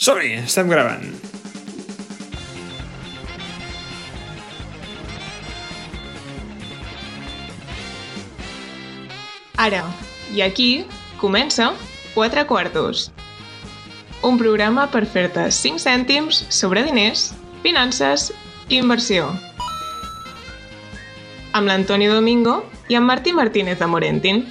Som-hi, estem gravant. Ara, i aquí, comença Quatre Quartos. Un programa per fer-te 5 cèntims sobre diners, finances i inversió. Amb l'Antoni Domingo i en Martí Martínez de Morentin.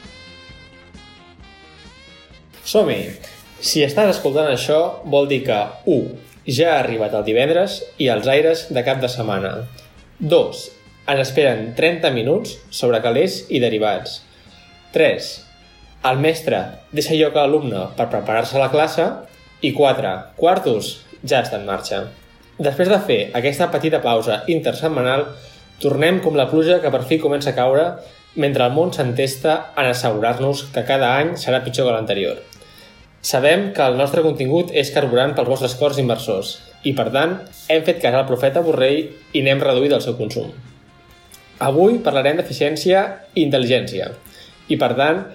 Som-hi! Si estàs escoltant això, vol dir que 1. Ja ha arribat el divendres i els aires de cap de setmana. 2. Ens esperen 30 minuts sobre calés i derivats. 3. El mestre deixa lloc a l'alumne per preparar-se a la classe. I 4. Quartos ja està en marxa. Després de fer aquesta petita pausa intersetmanal, tornem com la pluja que per fi comença a caure mentre el món s'entesta en assegurar-nos que cada any serà pitjor que l'anterior. Sabem que el nostre contingut és carburant pels vostres cors inversors i, per tant, hem fet cas al profeta Borrell i n'hem reduït el seu consum. Avui parlarem d'eficiència i intel·ligència i, per tant,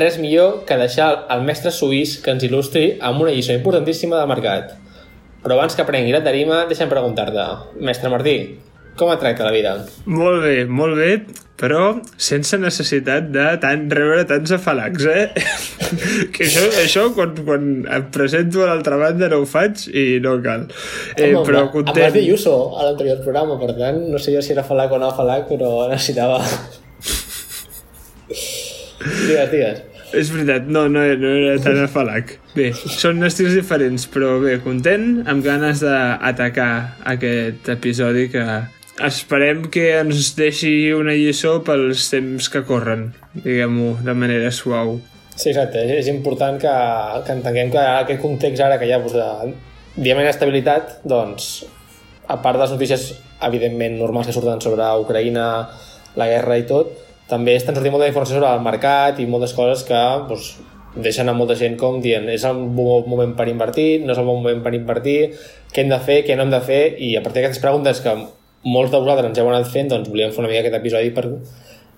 res millor que deixar el mestre suís que ens il·lustri amb una lliçó importantíssima del mercat. Però abans que prengui la tarima, deixa'm preguntar-te, mestre Martí, com et tracta la vida? Molt bé, molt bé, però sense necessitat de tant rebre tants afalacs, eh? que això, això quan, quan em presento a l'altra banda no ho faig i no cal. Eh, Home, però content... Em vas dir Yuso a l'anterior programa, per tant, no sé jo si era afalac o no afalac, però necessitava... digues, digues. És veritat, no, no, no era tan afalac. Bé, són estils diferents, però bé, content, amb ganes d'atacar aquest episodi que esperem que ens deixi una lliçó pels temps que corren, diguem-ho de manera suau. Sí, exacte. És important que, que entenguem que aquest context ara que hi ha doncs, de diem estabilitat, doncs, a part de les notícies evidentment normals que surten sobre Ucraïna, la guerra i tot, també estan sortint molta informació sobre el mercat i moltes coses que doncs, deixen a molta gent com dient és el bon moment per invertir, no és el bon moment per invertir, què hem de fer, què no hem de fer, i a partir d'aquestes preguntes que molts de vosaltres ens heu anat fent, doncs volíem fer una mica aquest episodi per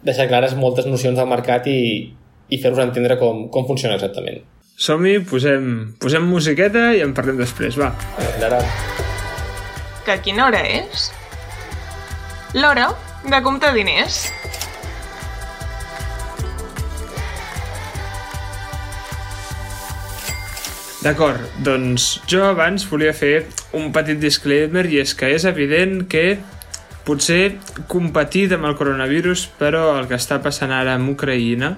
deixar clares moltes nocions del mercat i, i fer-vos entendre com, com funciona exactament. Som-hi, posem, posem musiqueta i en parlem després, va. Ara. Que quina hora és? L'hora de comptar diners. D'acord, doncs jo abans volia fer un petit disclaimer i és que és evident que potser competit amb el coronavirus, però el que està passant ara amb Ucraïna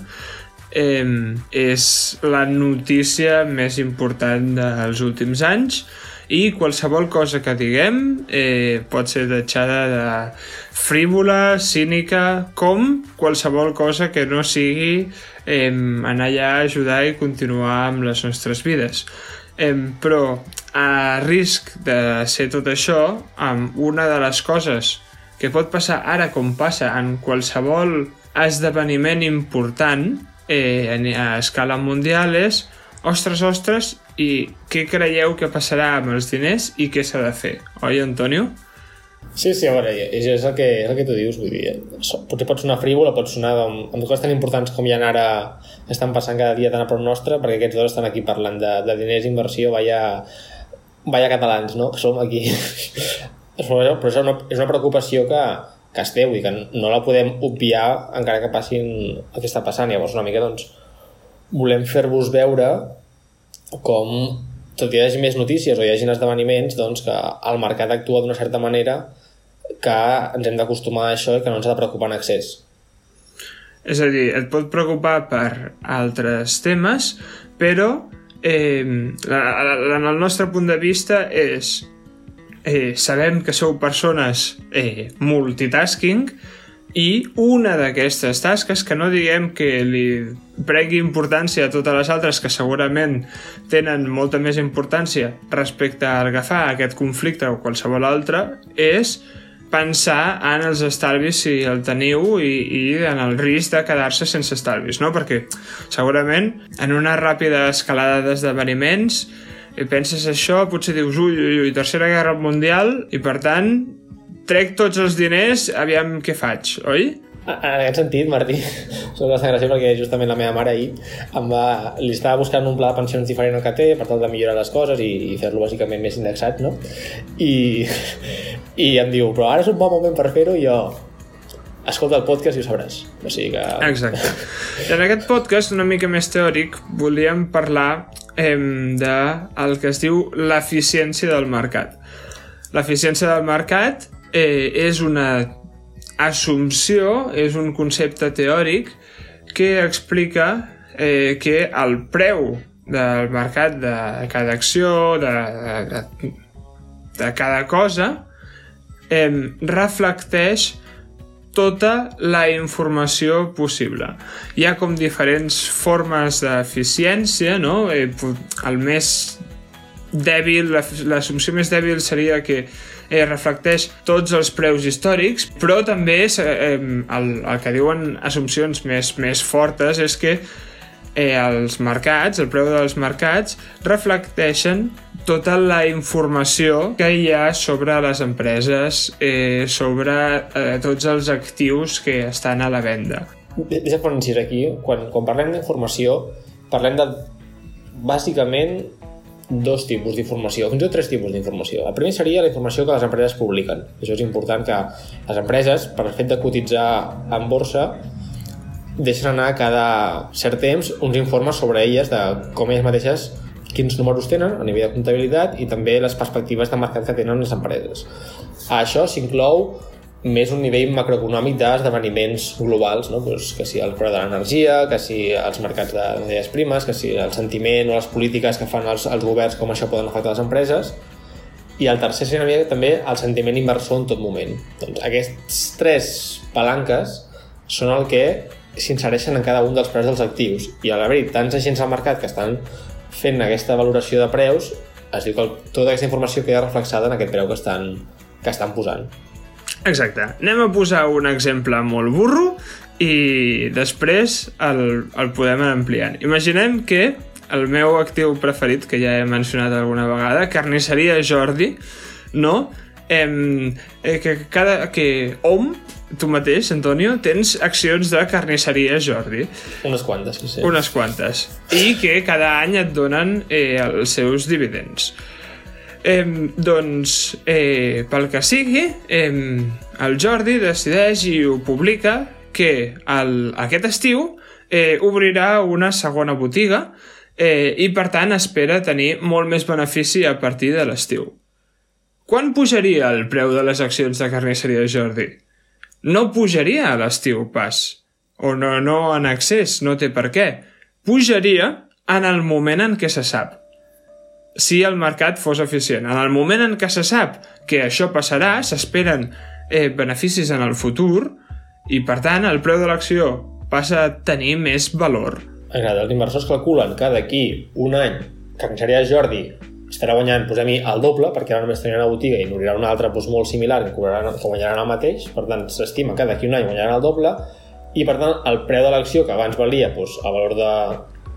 eh, és la notícia més important dels últims anys i qualsevol cosa que diguem eh, pot ser deixada de frívola, cínica, com qualsevol cosa que no sigui eh, anar allà a ajudar i continuar amb les nostres vides. Eh, però a risc de ser tot això, amb una de les coses que pot passar ara com passa en qualsevol esdeveniment important eh, a escala mundial és ostres, ostres, i què creieu que passarà amb els diners i què s'ha de fer? Oi, Antonio? Sí, sí, a veure, és, és, el que, és el que tu dius, vull dir, potser pot sonar frívola, pot sonar amb, amb coses tan importants com ha ara estan passant cada dia tan a prop nostre, perquè aquests dos estan aquí parlant de, de diners, inversió, vaya, vaya catalans, no?, que som aquí. però és una, és una preocupació que, que es deu i que no la podem obviar encara que passin el que està passant. Llavors, una mica, doncs, volem fer-vos veure com tot i hi hagi més notícies o hi hagi esdeveniments, doncs que el mercat actua d'una certa manera que ens hem d'acostumar a això i que no ens ha de preocupar en excés. És a dir, et pot preocupar per altres temes, però eh, en el nostre punt de vista és eh, sabem que sou persones eh, multitasking i una d'aquestes tasques que no diguem que li pregui importància a totes les altres que segurament tenen molta més importància respecte a agafar aquest conflicte o qualsevol altre és pensar en els estalvis si el teniu i, i en el risc de quedar-se sense estalvis, no? Perquè segurament en una ràpida escalada d'esdeveniments i penses això, potser dius ui, ui, ui, tercera guerra mundial i per tant trec tots els diners, aviam què faig, oi? En aquest sentit, Martí, soc bastant graciós perquè justament la meva mare ahir em va, li estava buscant un pla de pensions diferent al que té per tal de millorar les coses i, i fer-lo bàsicament més indexat, no? I, I em diu, però ara és un bon moment per fer-ho i jo, escolta el podcast i ho sabràs. O sigui que... Exacte. En aquest podcast, una mica més teòric, volíem parlar eh, de el que es diu l'eficiència del mercat. L'eficiència del mercat eh, és una assumpció, és un concepte teòric que explica eh, que el preu del mercat de cada acció, de, de, de cada cosa, eh, reflecteix tota la informació possible. Hi ha com diferents formes d'eficiència, no? Eh, el més dèbil, l'assumpció més dèbil seria que eh, reflecteix tots els preus històrics, però també eh, el, el que diuen assumpcions més, més fortes és que eh, els mercats, el preu dels mercats, reflecteixen tota la informació que hi ha sobre les empreses, eh, sobre eh, tots els actius que estan a la venda. Deixa fer un aquí. Quan, quan parlem d'informació, parlem de bàsicament dos tipus d'informació, fins i tot tres tipus d'informació. El primer seria la informació que les empreses publiquen. Això és important que les empreses, per el fet de cotitzar en borsa, deixen anar cada cert temps uns informes sobre elles de com elles mateixes quins números tenen a nivell de comptabilitat i també les perspectives de mercat que tenen les empreses. A això s'inclou més un nivell macroeconòmic d'esdeveniments globals, no? pues que si el preu de l'energia, que si els mercats de matèries primes, que si el sentiment o les polítiques que fan els, els governs, com això poden afectar les empreses, i el tercer seria també el sentiment inversor en tot moment. Doncs aquests tres palanques són el que s'insereixen en cada un dels preus dels actius i a l'haver tants agents al mercat que estan fent aquesta valoració de preus es diu que tota aquesta informació queda reflexada en aquest preu que estan, que estan posant. Exacte. Anem a posar un exemple molt burro i després el, el podem anar ampliant. Imaginem que el meu actiu preferit, que ja he mencionat alguna vegada, Carnisseria Jordi, no? Em, eh, que cada... que OM, tu mateix, Antonio, tens accions de Carnisseria Jordi. Unes quantes, sí. Unes quantes. I que cada any et donen eh, els seus dividends. Eh, doncs, eh, pel que sigui, eh, el Jordi decideix i ho publica que el, aquest estiu eh, obrirà una segona botiga eh, i per tant espera tenir molt més benefici a partir de l'estiu. Quan pujaria el preu de les accions de carnisseria Jordi? No pujaria a l'estiu pas, o no, no en excés, no té per què. Pujaria en el moment en què se sap si el mercat fos eficient. En el moment en què se sap que això passarà, s'esperen eh, beneficis en el futur i, per tant, el preu de l'acció passa a tenir més valor. Agrada, els inversors calculen que d'aquí un any que Canxeria Jordi estarà guanyant, posem-hi, el doble, perquè ara només tenia una botiga i n'obrirà una altra doncs, molt similar que, cobraran, que guanyaran el mateix, per tant, s'estima que d'aquí un any guanyaran el doble, i per tant, el preu de l'acció que abans valia doncs, a valor de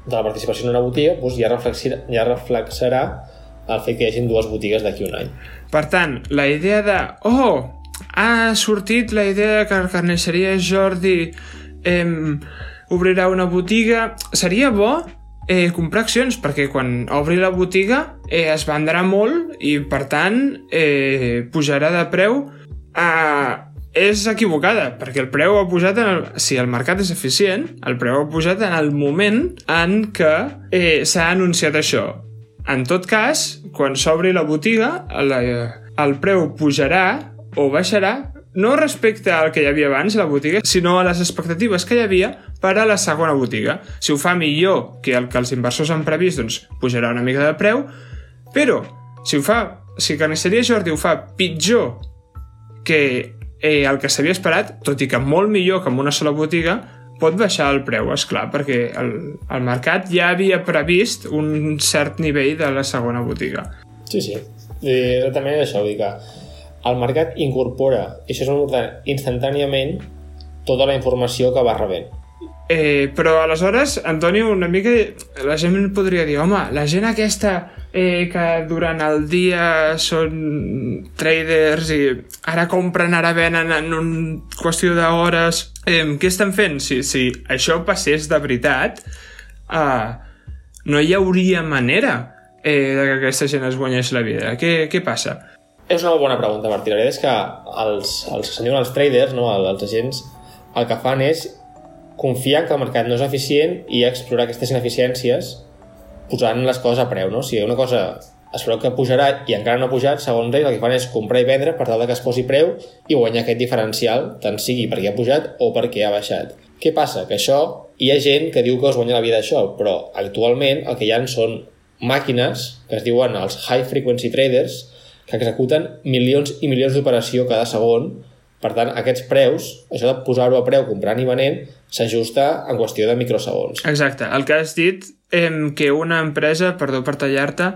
de la participació en una botiga doncs ja, reflexarà, ja reflexarà el fet que hi hagin dues botigues d'aquí un any. Per tant, la idea de oh, ha sortit la idea que la carnisseria Jordi eh, obrirà una botiga, seria bo eh, comprar accions, perquè quan obri la botiga eh, es vendrà molt i, per tant, eh, pujarà de preu a és equivocada, perquè el preu ha pujat en el... si el mercat és eficient, el preu ha pujat en el moment en què eh, s'ha anunciat això. En tot cas, quan s'obri la botiga, el, el preu pujarà o baixarà no respecte al que hi havia abans la botiga, sinó a les expectatives que hi havia per a la segona botiga. Si ho fa millor que el que els inversors han previst, doncs pujarà una mica de preu, però si ho fa, si Carnisseria Jordi ho fa pitjor que eh, el que s'havia esperat, tot i que molt millor que en una sola botiga, pot baixar el preu, és clar, perquè el, el mercat ja havia previst un cert nivell de la segona botiga. Sí, sí. I també això, vull dir que el mercat incorpora, i això és important, instantàniament tota la informació que va rebent. Eh, però aleshores, Antonio, una mica la gent podria dir, home, la gent aquesta eh, que durant el dia són traders i ara compren, ara venen en un qüestió d'hores. Eh, què estan fent? Si, si això passés de veritat, eh, no hi hauria manera eh, que aquesta gent es guanyés la vida. Què, què passa? És una bona pregunta, Martí. La veritat és que els, els se'n els traders, no, els agents, el que fan és confiar que el mercat no és eficient i explorar aquestes ineficiències posant les coses a preu. No? Si una cosa es veu que pujarà i encara no ha pujat, segons ells el que fan és comprar i vendre per tal que es posi preu i guanyar aquest diferencial, tant sigui perquè ha pujat o perquè ha baixat. Què passa? Que això, hi ha gent que diu que es guanya la vida això, però actualment el que hi ha són màquines que es diuen els high frequency traders, que executen milions i milions d'operació cada segon. Per tant, aquests preus, això de posar-ho a preu comprant i venent, s'ajusta en qüestió de microsegons. Exacte. El que has dit, eh, que una empresa, perdó per tallar-te,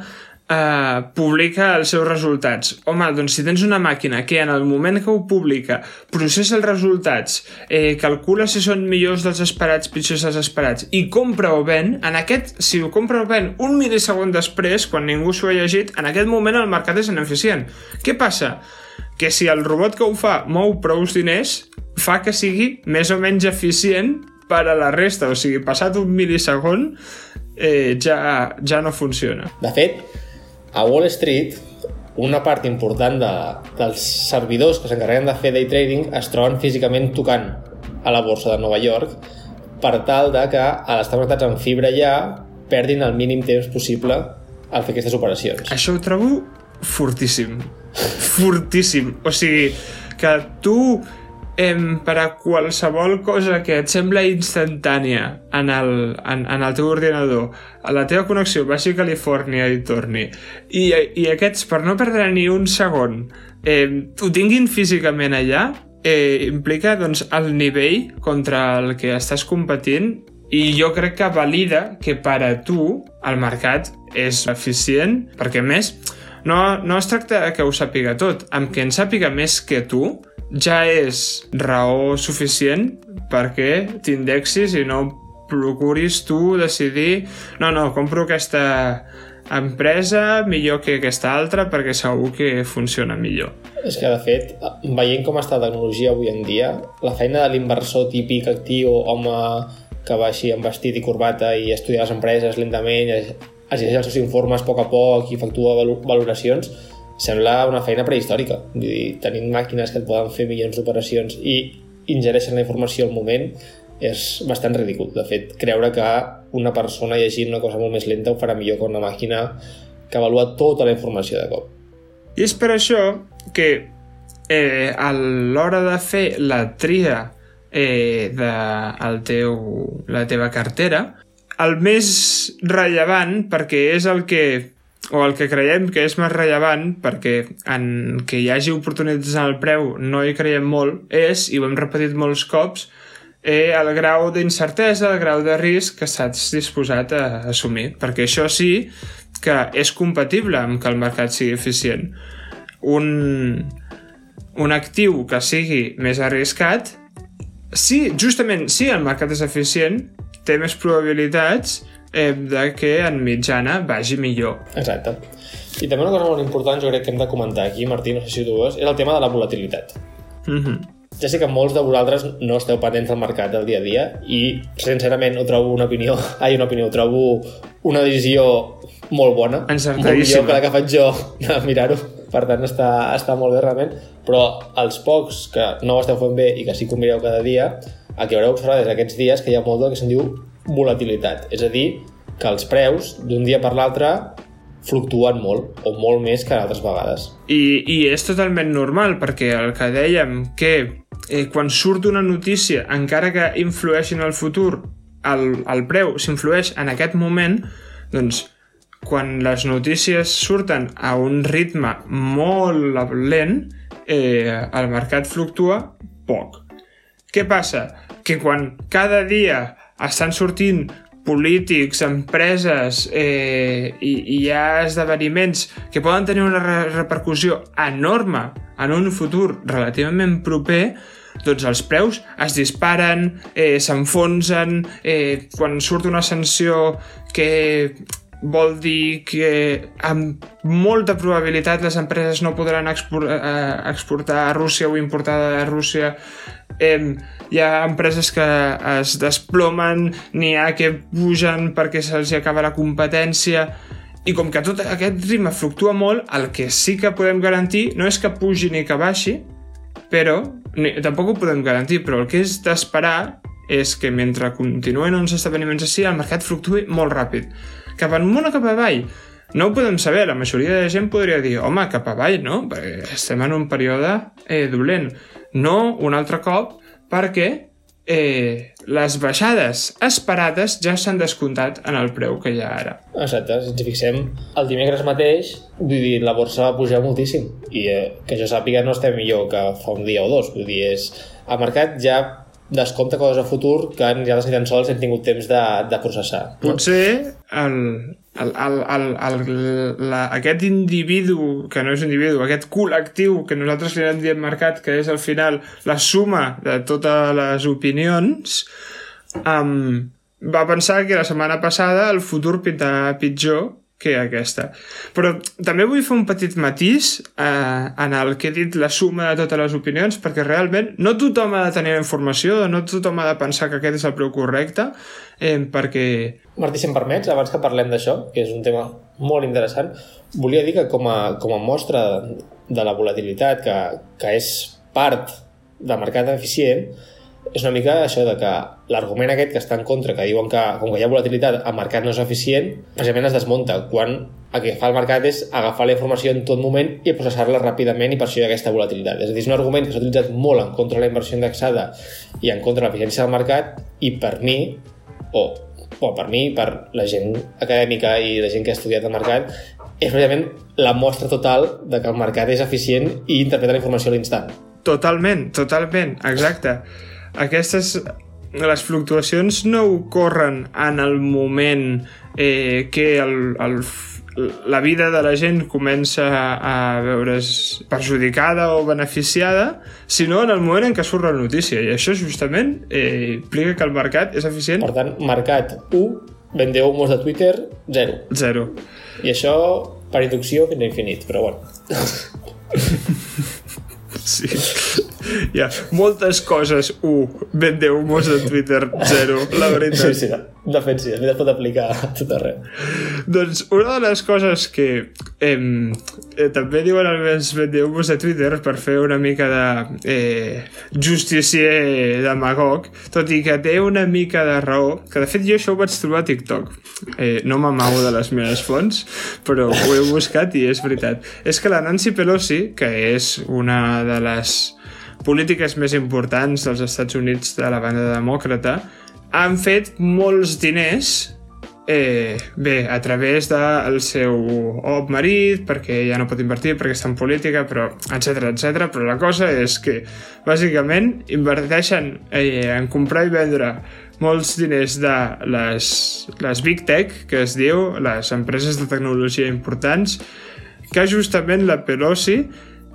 eh, publica els seus resultats. Home, doncs si tens una màquina que en el moment que ho publica processa els resultats, eh, calcula si són millors dels esperats, pitjors dels esperats, i compra o ven, en aquest, si ho compra o ven un milisegon després, quan ningú s'ho ha llegit, en aquest moment el mercat és ineficient. Què passa? Que si el robot que ho fa mou prou diners, fa que sigui més o menys eficient per a la resta, o sigui, passat un milisegon eh, ja, ja no funciona. De fet, a Wall Street, una part important de, dels servidors que s'encarreguen de fer day trading es troben físicament tocant a la borsa de Nova York per tal de que a l'estar connectats en fibra ja perdin el mínim temps possible al fer aquestes operacions. Això ho trobo fortíssim. Fortíssim. O sigui, que tu em, per a qualsevol cosa que et sembla instantània en el, en, en el teu ordinador, a la teva connexió vagi a Califòrnia i torni, i, i aquests, per no perdre ni un segon, eh, ho tinguin físicament allà, eh, implica doncs, el nivell contra el que estàs competint i jo crec que valida que per a tu el mercat és eficient, perquè més no, no es tracta que ho sàpiga tot, amb que en sàpiga més que tu ja és raó suficient perquè t'indexis i no procuris tu decidir no, no, compro aquesta empresa millor que aquesta altra perquè segur que funciona millor. És que, de fet, veient com està la tecnologia avui en dia, la feina de l'inversor típic actiu, home que va així amb vestit i corbata i estudia les empreses lentament, es llegeix els seus informes a poc a poc i efectua valoracions, sembla una feina prehistòrica. Vull dir, tenint màquines que et poden fer milions d'operacions i ingereixen la informació al moment és bastant ridícul. De fet, creure que una persona llegint una cosa molt més lenta ho farà millor que una màquina que avalua tota la informació de cop. I és per això que eh, a l'hora de fer la tria eh, de el teu, la teva cartera, el més rellevant, perquè és el que o el que creiem que és més rellevant perquè en que hi hagi oportunitats en el preu no hi creiem molt és, i ho hem repetit molts cops, eh, el grau d'incertesa, el grau de risc que estàs disposat a assumir, perquè això sí que és compatible amb que el mercat sigui eficient. Un, un actiu que sigui més arriscat, sí, justament, sí, el mercat és eficient, té més probabilitats, eh, de que en mitjana vagi millor. Exacte. I també una cosa molt important, jo crec que hem de comentar aquí, Martí, no sé si tu veus, és el tema de la volatilitat. Mm -hmm. Ja sé que molts de vosaltres no esteu patents del mercat del dia a dia i, sincerament, ho trobo una opinió, ai, una opinió, ho trobo una decisió molt bona, molt millor que la que faig jo de mirar-ho, per tant està, està molt bé realment, però els pocs que no ho esteu fent bé i que sí que ho mireu cada dia, el que haureu observat és aquests dies que hi ha molt del que se'n diu volatilitat, és a dir, que els preus d'un dia per l'altre fluctuen molt, o molt més que altres vegades. I, I és totalment normal, perquè el que dèiem que eh, quan surt una notícia, encara que influeixi en el futur, el, el preu s'influeix en aquest moment, doncs quan les notícies surten a un ritme molt lent, eh, el mercat fluctua poc. Què passa? Que quan cada dia estan sortint polítics, empreses eh, i, i hi ha esdeveniments que poden tenir una re repercussió enorme en un futur relativament proper, doncs els preus es disparen, eh, s'enfonsen, eh, quan surt una sanció que vol dir que amb molta probabilitat les empreses no podran expor eh, exportar a Rússia o importar de Rússia eh, hi ha empreses que es desplomen n'hi ha que pugen perquè se'ls acaba la competència i com que tot aquest ritme fluctua molt, el que sí que podem garantir no és que pugi ni que baixi, però ni, tampoc ho podem garantir, però el que és d'esperar és que mentre continuen uns esdeveniments així, el mercat fluctui molt ràpid. Cap amunt o cap avall? No ho podem saber, la majoria de gent podria dir home, cap avall, no? Perquè estem en un període eh, dolent. No un altre cop, perquè eh, les baixades esperades ja s'han descomptat en el preu que hi ha ara. Exacte, si ens fixem, el dimecres mateix, vull dir, la borsa va pujar moltíssim i eh, que jo sàpiga no estem millor que fa un dia o dos, vull dir, és... El mercat ja descompta coses a futur que nosaltres ni tan sols hem tingut temps de, de processar. Potser el, el, el, el, el, la, aquest individu, que no és individu, aquest col·lectiu que nosaltres li hem dit mercat, que és al final la suma de totes les opinions, um, va pensar que la setmana passada el futur pintava pitjor que aquesta. Però també vull fer un petit matís eh, en el que he dit la suma de totes les opinions, perquè realment no tothom ha de tenir informació, no tothom ha de pensar que aquest és el preu correcte, eh, perquè... Martí, si em permets, abans que parlem d'això, que és un tema molt interessant, volia dir que com a, com a mostra de la volatilitat, que, que és part del mercat eficient, és una mica això de que l'argument aquest que està en contra, que diuen que com que hi ha volatilitat el mercat no és eficient, precisament es desmunta, quan el que fa el mercat és agafar la informació en tot moment i processar-la ràpidament i per això hi ha aquesta volatilitat. És a dir, és un argument que s'ha utilitzat molt en contra de la inversió indexada i en contra de l'eficiència del mercat i per mi, o bueno, per mi, per la gent acadèmica i la gent que ha estudiat el mercat, és precisament la mostra total de que el mercat és eficient i interpreta la informació a l'instant. Totalment, totalment, exacte aquestes les fluctuacions no ocorren en el moment eh, que el, el, la vida de la gent comença a veure's perjudicada o beneficiada, sinó en el moment en què surt la notícia. I això justament eh, implica que el mercat és eficient. Per tant, mercat 1, vendeu humos de Twitter 0. 0. I això, per inducció, fins a infinit, però bueno. sí hi ha moltes coses, un, vendeu humors de Twitter, zero, la veritat. Sí, sí, de fet sí, es pot aplicar a tot arreu. Doncs una de les coses que eh, eh, també diuen els vendeu humors de Twitter per fer una mica de eh, justicier demagog, tot i que té una mica de raó, que de fet jo això ho vaig trobar a TikTok. Eh, no m'amago de les meves fonts, però ho he buscat i és veritat. És que la Nancy Pelosi, que és una de les polítiques més importants dels Estats Units de la banda demòcrata han fet molts diners eh, bé, a través del seu ob marit, perquè ja no pot invertir, perquè està en política, però etc etc. Però la cosa és que, bàsicament, inverteixen eh, en comprar i vendre molts diners de les, les Big Tech, que es diu, les empreses de tecnologia importants, que justament la Pelosi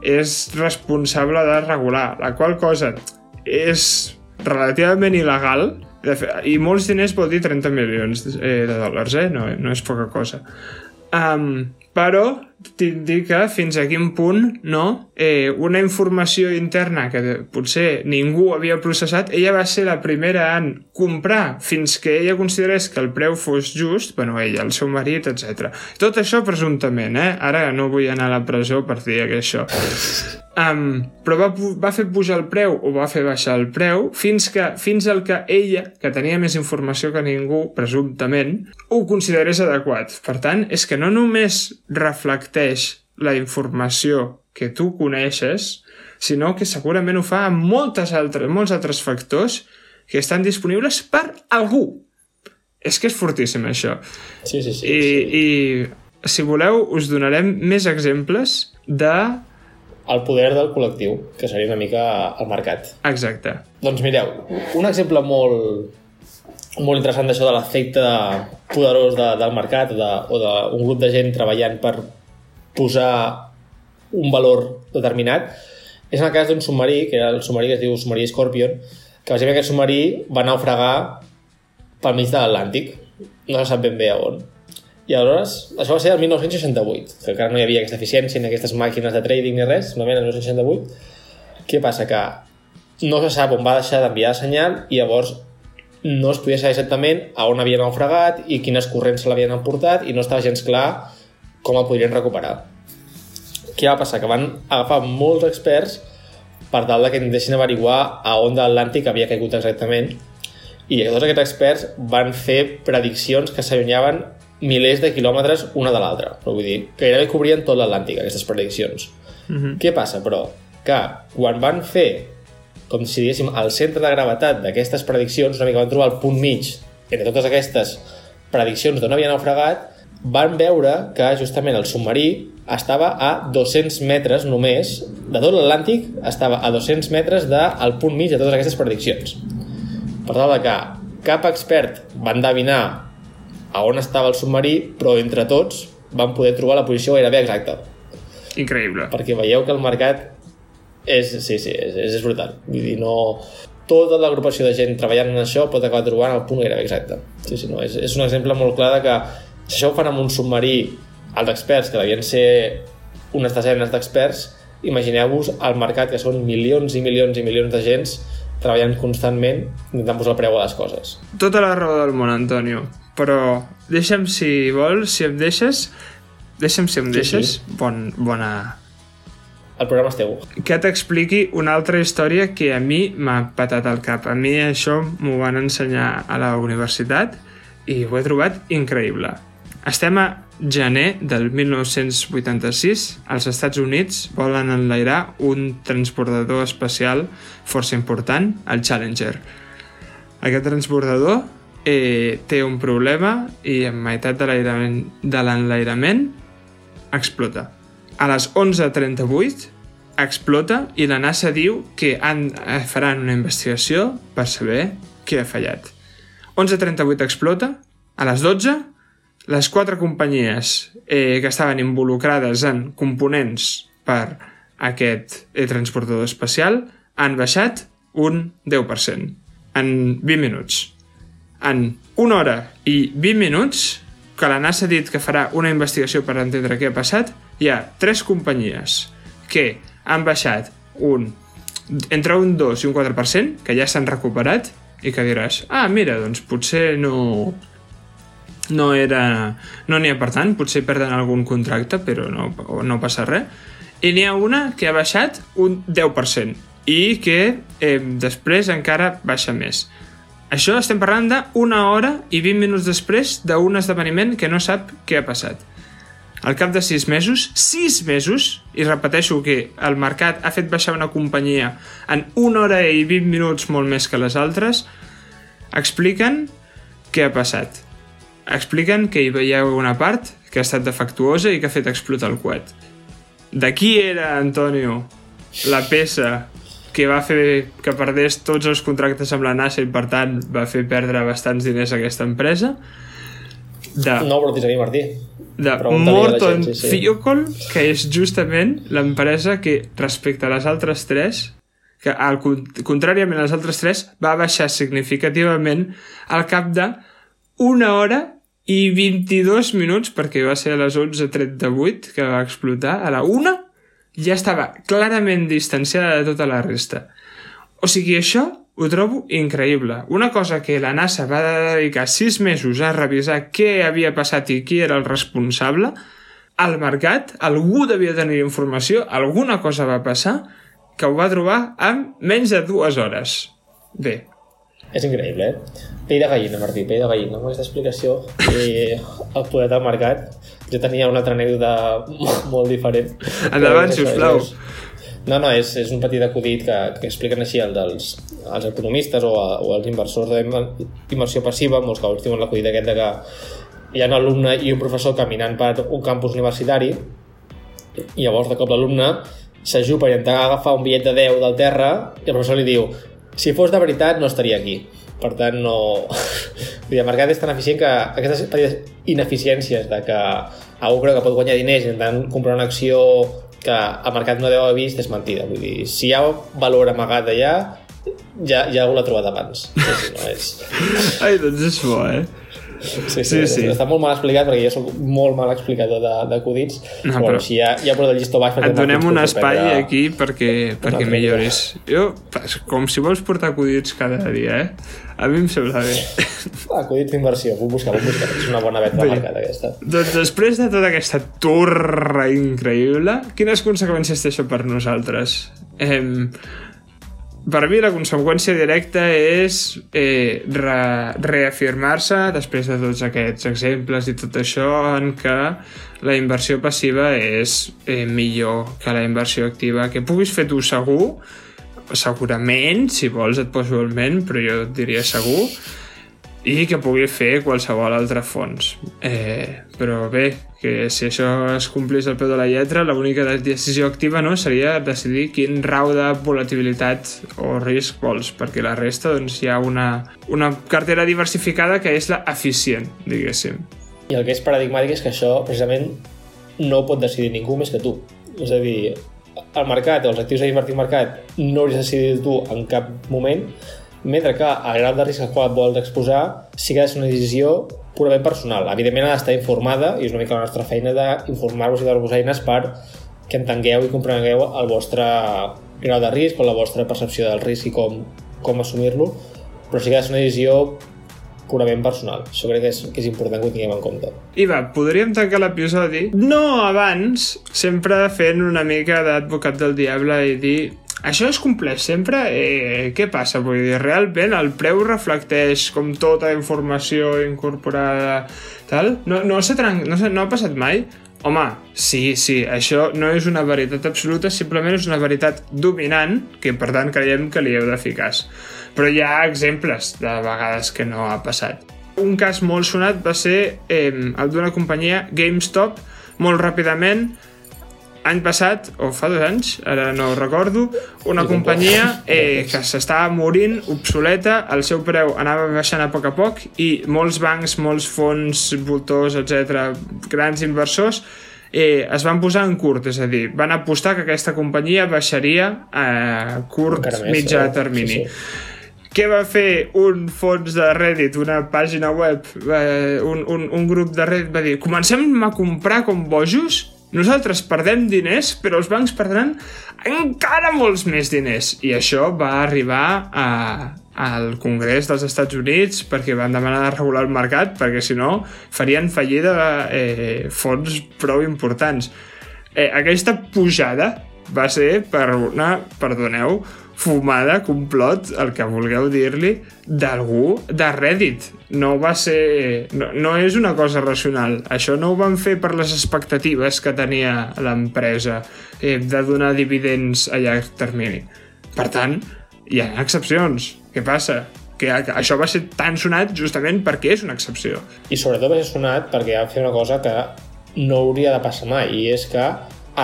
és responsable de regular, la qual cosa és relativament il·legal i molts diners vol dir 30 milions eh, de dòlars, eh? no, no és poca cosa. Um, però t'indica fins a quin punt no, eh, una informació interna que potser ningú havia processat, ella va ser la primera en comprar fins que ella considerés que el preu fos just, bueno, ella, el seu marit, etc. Tot això presumptament, eh? Ara no vull anar a la presó per dir que això. Um, però va, va fer pujar el preu o va fer baixar el preu fins, que, fins al que ella, que tenia més informació que ningú, presumptament, ho considerés adequat. Per tant, és que no només reflecteix la informació que tu coneixes, sinó que segurament ho fa amb moltes altres, molts altres factors que estan disponibles per algú. És que és fortíssim, això. Sí, sí, sí. I, sí. i si voleu, us donarem més exemples de el poder del col·lectiu, que seria una mica el mercat. Exacte. Doncs mireu, un exemple molt, molt interessant d'això de l'efecte poderós de, del mercat o d'un grup de gent treballant per posar un valor determinat és en el cas d'un submarí, que era el submarí que es diu submarí Scorpion, que bàsicament aquest submarí va naufragar pel mig de l'Atlàntic. No se sap ben bé a on. I aleshores, això va ser el 1968, que encara no hi havia aquesta eficiència ni aquestes màquines de trading ni res, simplement el 1968. Què passa? Que no se sap on va deixar d'enviar senyal i llavors no es podia saber exactament a on havia naufragat i quines corrents se l'havien emportat i no estava gens clar com el podrien recuperar. Què va passar? Que van agafar molts experts per tal que intentessin averiguar a on de l'Atlàntic havia caigut exactament i tots aquests experts van fer prediccions que s'allunyaven milers de quilòmetres una de l'altra. Vull dir, que gairebé cobrien tot l'Atlàntic, aquestes prediccions. Mm -hmm. Què passa, però? Que quan van fer, com si diguéssim, el centre de gravetat d'aquestes prediccions, una mica van trobar el punt mig entre totes aquestes prediccions d'on havia naufragat, van veure que justament el submarí estava a 200 metres només, de tot l'Atlàntic, estava a 200 metres del punt mig de totes aquestes prediccions. Per tal que cap expert va endevinar a on estava el submarí, però entre tots van poder trobar la posició gairebé exacta. Increïble. Perquè veieu que el mercat és, sí, sí, és, és brutal. Vull dir, no... Tota l'agrupació de gent treballant en això pot acabar trobant el punt gairebé exacte. Sí, sí, no, és, és un exemple molt clar de que això ho fan amb un submarí, els experts, que devien ser unes desenes d'experts, imagineu-vos el mercat, que són milions i milions i milions de gens treballant constantment intentant posar el preu a les coses. Tota la raó del món, Antonio però deixa'm si vols, si em deixes, deixa'm si em sí, deixes, sí. Bon, bona... El programa és teu. Que t'expliqui una altra història que a mi m'ha patat al cap. A mi això m'ho van ensenyar a la universitat i ho he trobat increïble. Estem a gener del 1986. Els Estats Units volen enlairar un transbordador espacial força important, el Challenger. Aquest transbordador eh, té un problema i en meitat de l'enlairament explota. A les 11.38 explota i la NASA diu que han, eh, faran una investigació per saber què ha fallat. 11.38 explota, a les 12 les quatre companyies eh, que estaven involucrades en components per aquest transportador espacial han baixat un 10% en 20 minuts. En una hora i 20 minuts, que la NASA ha dit que farà una investigació per entendre què ha passat, hi ha tres companyies que han baixat un, entre un 2 i un 4%, que ja s'han recuperat, i que diràs, ah, mira, doncs potser no, no era... no n'hi ha per tant, potser perden algun contracte, però no, no passa res. I n'hi ha una que ha baixat un 10% i que eh, després encara baixa més. Això estem parlant d'una hora i 20 minuts després d'un esdeveniment que no sap què ha passat. Al cap de 6 mesos, 6 mesos, i repeteixo que el mercat ha fet baixar una companyia en una hora i 20 minuts molt més que les altres, expliquen què ha passat. Expliquen que hi veia una part que ha estat defectuosa i que ha fet explotar el coet. De qui era, Antonio, la peça que va fer que perdés tots els contractes amb la NASA i per tant va fer perdre bastants diners a aquesta empresa de, no, però t'hi Martí de Morton gent, sí, sí. Fiocol que és justament l'empresa que respecte a les altres tres que al, contràriament a les altres tres va baixar significativament al cap de una hora i 22 minuts perquè va ser a les 11.38 que va explotar a la una ja estava clarament distanciada de tota la resta. O sigui, això ho trobo increïble. Una cosa que la NASA va dedicar sis mesos a revisar què havia passat i qui era el responsable, al mercat algú devia tenir informació, alguna cosa va passar, que ho va trobar en menys de dues hores. Bé. És increïble, eh? Pell de gallina, Martí, pell de gallina, amb aquesta explicació i el poder del mercat jo tenia una altra anècdota molt, diferent. Endavant, sisplau. No, no, és, és un petit acudit que, que expliquen així el dels els economistes o, a, o els inversors d'inversió passiva, molts cops diuen l'acudit aquest de que hi ha un alumne i un professor caminant per un campus universitari i llavors de cop l'alumne s'ajupa i intenta agafar un bitllet de 10 del terra i el professor li diu si fos de veritat no estaria aquí per tant no... El mercat és tan eficient que aquestes ineficiències de que algú creu que pot guanyar diners intentant comprar una acció que el mercat no deu haver vist és mentida. Vull dir, si hi ha valor amagat allà, ja, ja algú l'ha trobat abans. No és... Ai, doncs és bo, eh? Sí, sí, Sí, sí. Està molt mal explicat perquè jo sóc molt mal explicador de- d'acudits. No, però... però- així ja, ja porto el llistó baix. Et donem un espai sorprendre. aquí perquè, perquè milloris. Jo, com si vols portar acudits cada dia, eh? A mi em sembla bé. Ah, acudits d'inversió, puc buscar, puc buscar. És una bona veta Bé. marcat aquesta. doncs després de tota aquesta torre increïble, quines conseqüències té això per nosaltres? Eh, per mi la conseqüència directa és eh, re, reafirmar-se després de tots aquests exemples i tot això en què la inversió passiva és eh, millor que la inversió activa que puguis fer tu segur segurament, si vols et poso el ment però jo et diria segur i que pugui fer qualsevol altre fons. Eh, però bé, que si això es complís al peu de la lletra, l'única decisió activa no seria decidir quin rau de volatilitat o risc vols, perquè la resta doncs, hi ha una, una cartera diversificada que és la eficient, diguéssim. I el que és paradigmàtic és que això, precisament, no pot decidir ningú més que tu. És a dir, el mercat els actius invertir al mercat no hauries decidit tu en cap moment, mentre que el grau de risc al qual et vols exposar sí que ser una decisió purament personal. Evidentment ha d'estar informada, i és una mica la nostra feina d'informar-vos i dar-vos eines per que entengueu i comprengueu el vostre grau de risc o la vostra percepció del risc i com, com assumir-lo, però sí que ser una decisió purament personal. Això crec que és, que és important que ho tinguem en compte. I va, podríem tancar l'episodi no abans, sempre fent una mica d'advocat del diable i dir això es compleix sempre? Eh, què passa? Vull dir, realment el preu reflecteix com tota informació incorporada tal? No, no, s'ha tran... no, no ha passat mai? Home, sí, sí, això no és una veritat absoluta, simplement és una veritat dominant, que per tant creiem que li heu de fer cas. Però hi ha exemples de vegades que no ha passat. Un cas molt sonat va ser eh, el d'una companyia, GameStop, molt ràpidament, any passat, o fa dos anys, ara no ho recordo, una companyia eh, que s'estava morint, obsoleta, el seu preu anava baixant a poc a poc i molts bancs, molts fons, voltors, etc, grans inversors, eh, es van posar en curt, és a dir, van apostar que aquesta companyia baixaria a curt, més, mitjà eh? termini. Sí, sí. Què va fer un fons de Reddit, una pàgina web, eh, un, un, un grup de Reddit va dir comencem a comprar com bojos, nosaltres perdem diners, però els bancs perdran encara molts més diners. I això va arribar a, al Congrés dels Estats Units perquè van demanar de regular el mercat perquè si no farien fallida eh, fons prou importants. Eh, aquesta pujada va ser per una, perdoneu, fumada, complot, el que vulgueu dir-li, d'algú de Reddit. No va ser... No, no és una cosa racional. Això no ho van fer per les expectatives que tenia l'empresa eh, de donar dividends a llarg termini. Per tant, hi ha excepcions. Què passa? Que això va ser tan sonat justament perquè és una excepció. I sobretot va ser sonat perquè va fer una cosa que no hauria de passar mai, i és que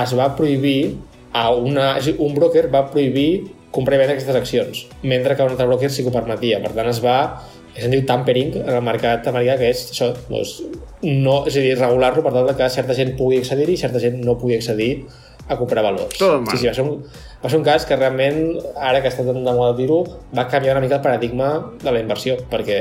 es va prohibir a una... un broker va prohibir comprar i vendre aquestes accions, mentre que un altre broker sí que ho permetia. Per tant, es va es diu tampering en el mercat americà, que és això, doncs, no, és a dir, regular-lo per tal que certa gent pugui accedir-hi i certa gent no pugui accedir a comprar valors. Mal. Sí, sí, va ser, un, va ser un cas que realment, ara que està tan de moda dir-ho, va canviar una mica el paradigma de la inversió, perquè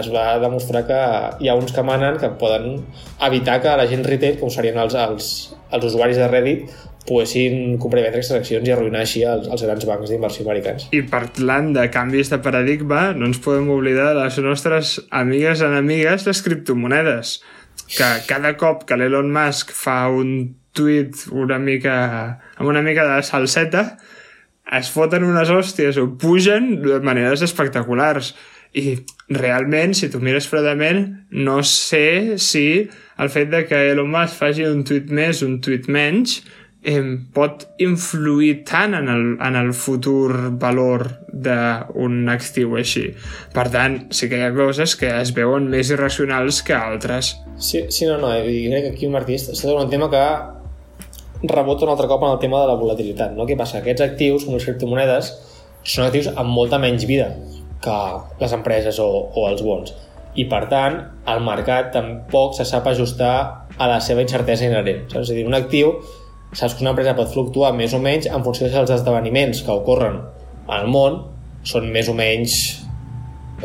es va demostrar que hi ha uns que manen que poden evitar que la gent retail, com serien els, els, els usuaris de Reddit, poguessin comprar i vendre aquestes accions i arruïnar així els, els grans bancs d'inversió americans. I parlant de canvis de paradigma, no ens podem oblidar de les nostres amigues enemigues, les criptomonedes. Que cada cop que l'Elon Musk fa un tuit una mica, amb una mica de salseta, es foten unes hòsties o pugen de maneres espectaculars. I realment, si tu mires fredament, no sé si el fet de que Elon Musk faci un tuit més, un tuit menys, eh, pot influir tant en el, en el futur valor d'un actiu així. Per tant, sí que hi ha coses que es veuen més irracionals que altres. Sí, sí no, no, jo crec que aquí Martí està tot un tema que rebota un altre cop en el tema de la volatilitat. No? Què passa? Aquests actius, com les criptomonedes, són actius amb molta menys vida que les empreses o, o els bons. I, per tant, el mercat tampoc se sap ajustar a la seva incertesa inherent. Saps? És a dir, un actiu, saps que una empresa pot fluctuar més o menys en funció dels esdeveniments que ocorren al món. Són més o menys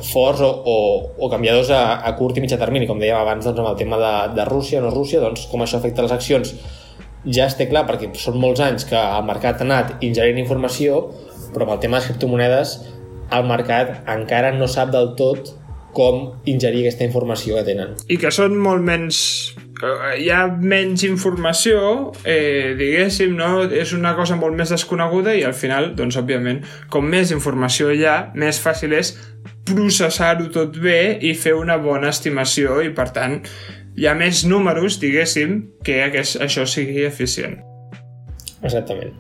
forts o, o, o canviadors a, a curt i mitjà termini, com dèiem abans doncs, amb el tema de, de Rússia, no Rússia, doncs com això afecta les accions. Ja es té clar perquè són molts anys que el mercat ha anat ingerint informació, però amb el tema de les criptomonedes el mercat encara no sap del tot com ingerir aquesta informació que tenen. I que són molt menys... eh, Hi ha menys informació, eh, diguéssim, no? És una cosa molt més desconeguda i al final, doncs, òbviament, com més informació hi ha, més fàcil és processar-ho tot bé i fer una bona estimació i, per tant, hi ha més números, diguéssim, que aquest, això sigui eficient. Exactament.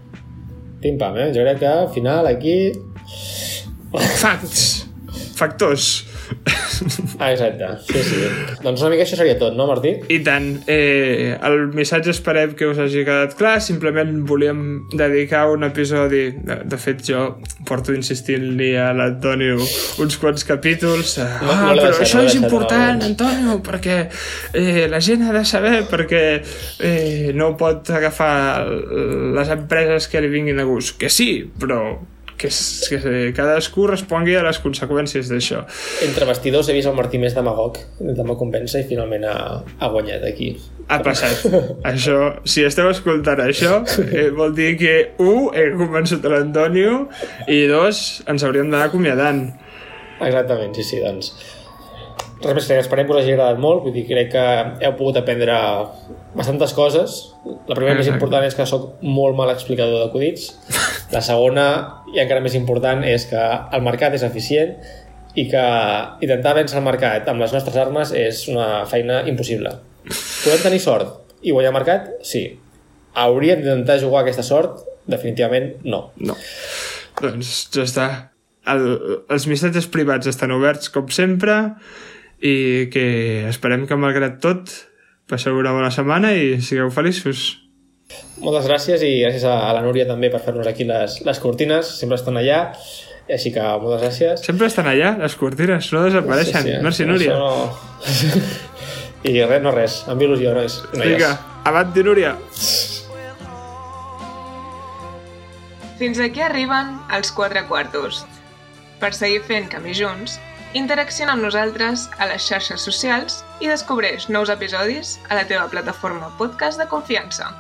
Pim-pam, eh? Jo crec que al final aquí... Facts! Factors! Ah, exacte, sí, sí. Doncs una mica això seria tot, no, Martí? I tant, eh, el missatge esperem que us hagi quedat clar, simplement volíem dedicar un episodi, de, de fet jo porto insistint-li a l'Antonio uns quants capítols, eh, No- ah, no l'he però deixat, això no és important, no. Antonio, perquè eh, la gent ha de saber, perquè eh, no pot agafar les empreses que li vinguin de gust, que sí, però que, que cadascú respongui a les conseqüències d'això. Entre vestidors he vist el Martí més demagog, de me convèncer i finalment ha, ha guanyat aquí. Ha passat. això, si esteu escoltant això, eh, vol dir que, un, he convençut l'Antonio i dos, ens hauríem d'anar acomiadant. Exactament, sí, sí, doncs. Res més que esperem que us hagi agradat molt, vull dir, crec que heu pogut aprendre bastantes coses. La primera més Exacte. important és que sóc molt mal explicador d'acudits. La segona, i encara més important, és que el mercat és eficient i que intentar vèncer el mercat amb les nostres armes és una feina impossible. Podem tenir sort i guanyar mercat? Sí. Hauríem d'intentar jugar aquesta sort? Definitivament no. No. Doncs ja està. El, els missatges privats estan oberts com sempre i que esperem que malgrat tot passeu una bona setmana i sigueu feliços. Moltes gràcies i gràcies a la Núria també per fer-nos aquí les, les cortines, sempre estan allà, així que moltes gràcies. Sempre estan allà, les cortines, no desapareixen. eh? Merci, Núria. No... I res, no res, amb il·lusió, nois. noies. Vinga, avanti, Núria. Fins aquí arriben els quatre quartos. Per seguir fent camí junts, interacciona amb nosaltres a les xarxes socials i descobreix nous episodis a la teva plataforma podcast de confiança.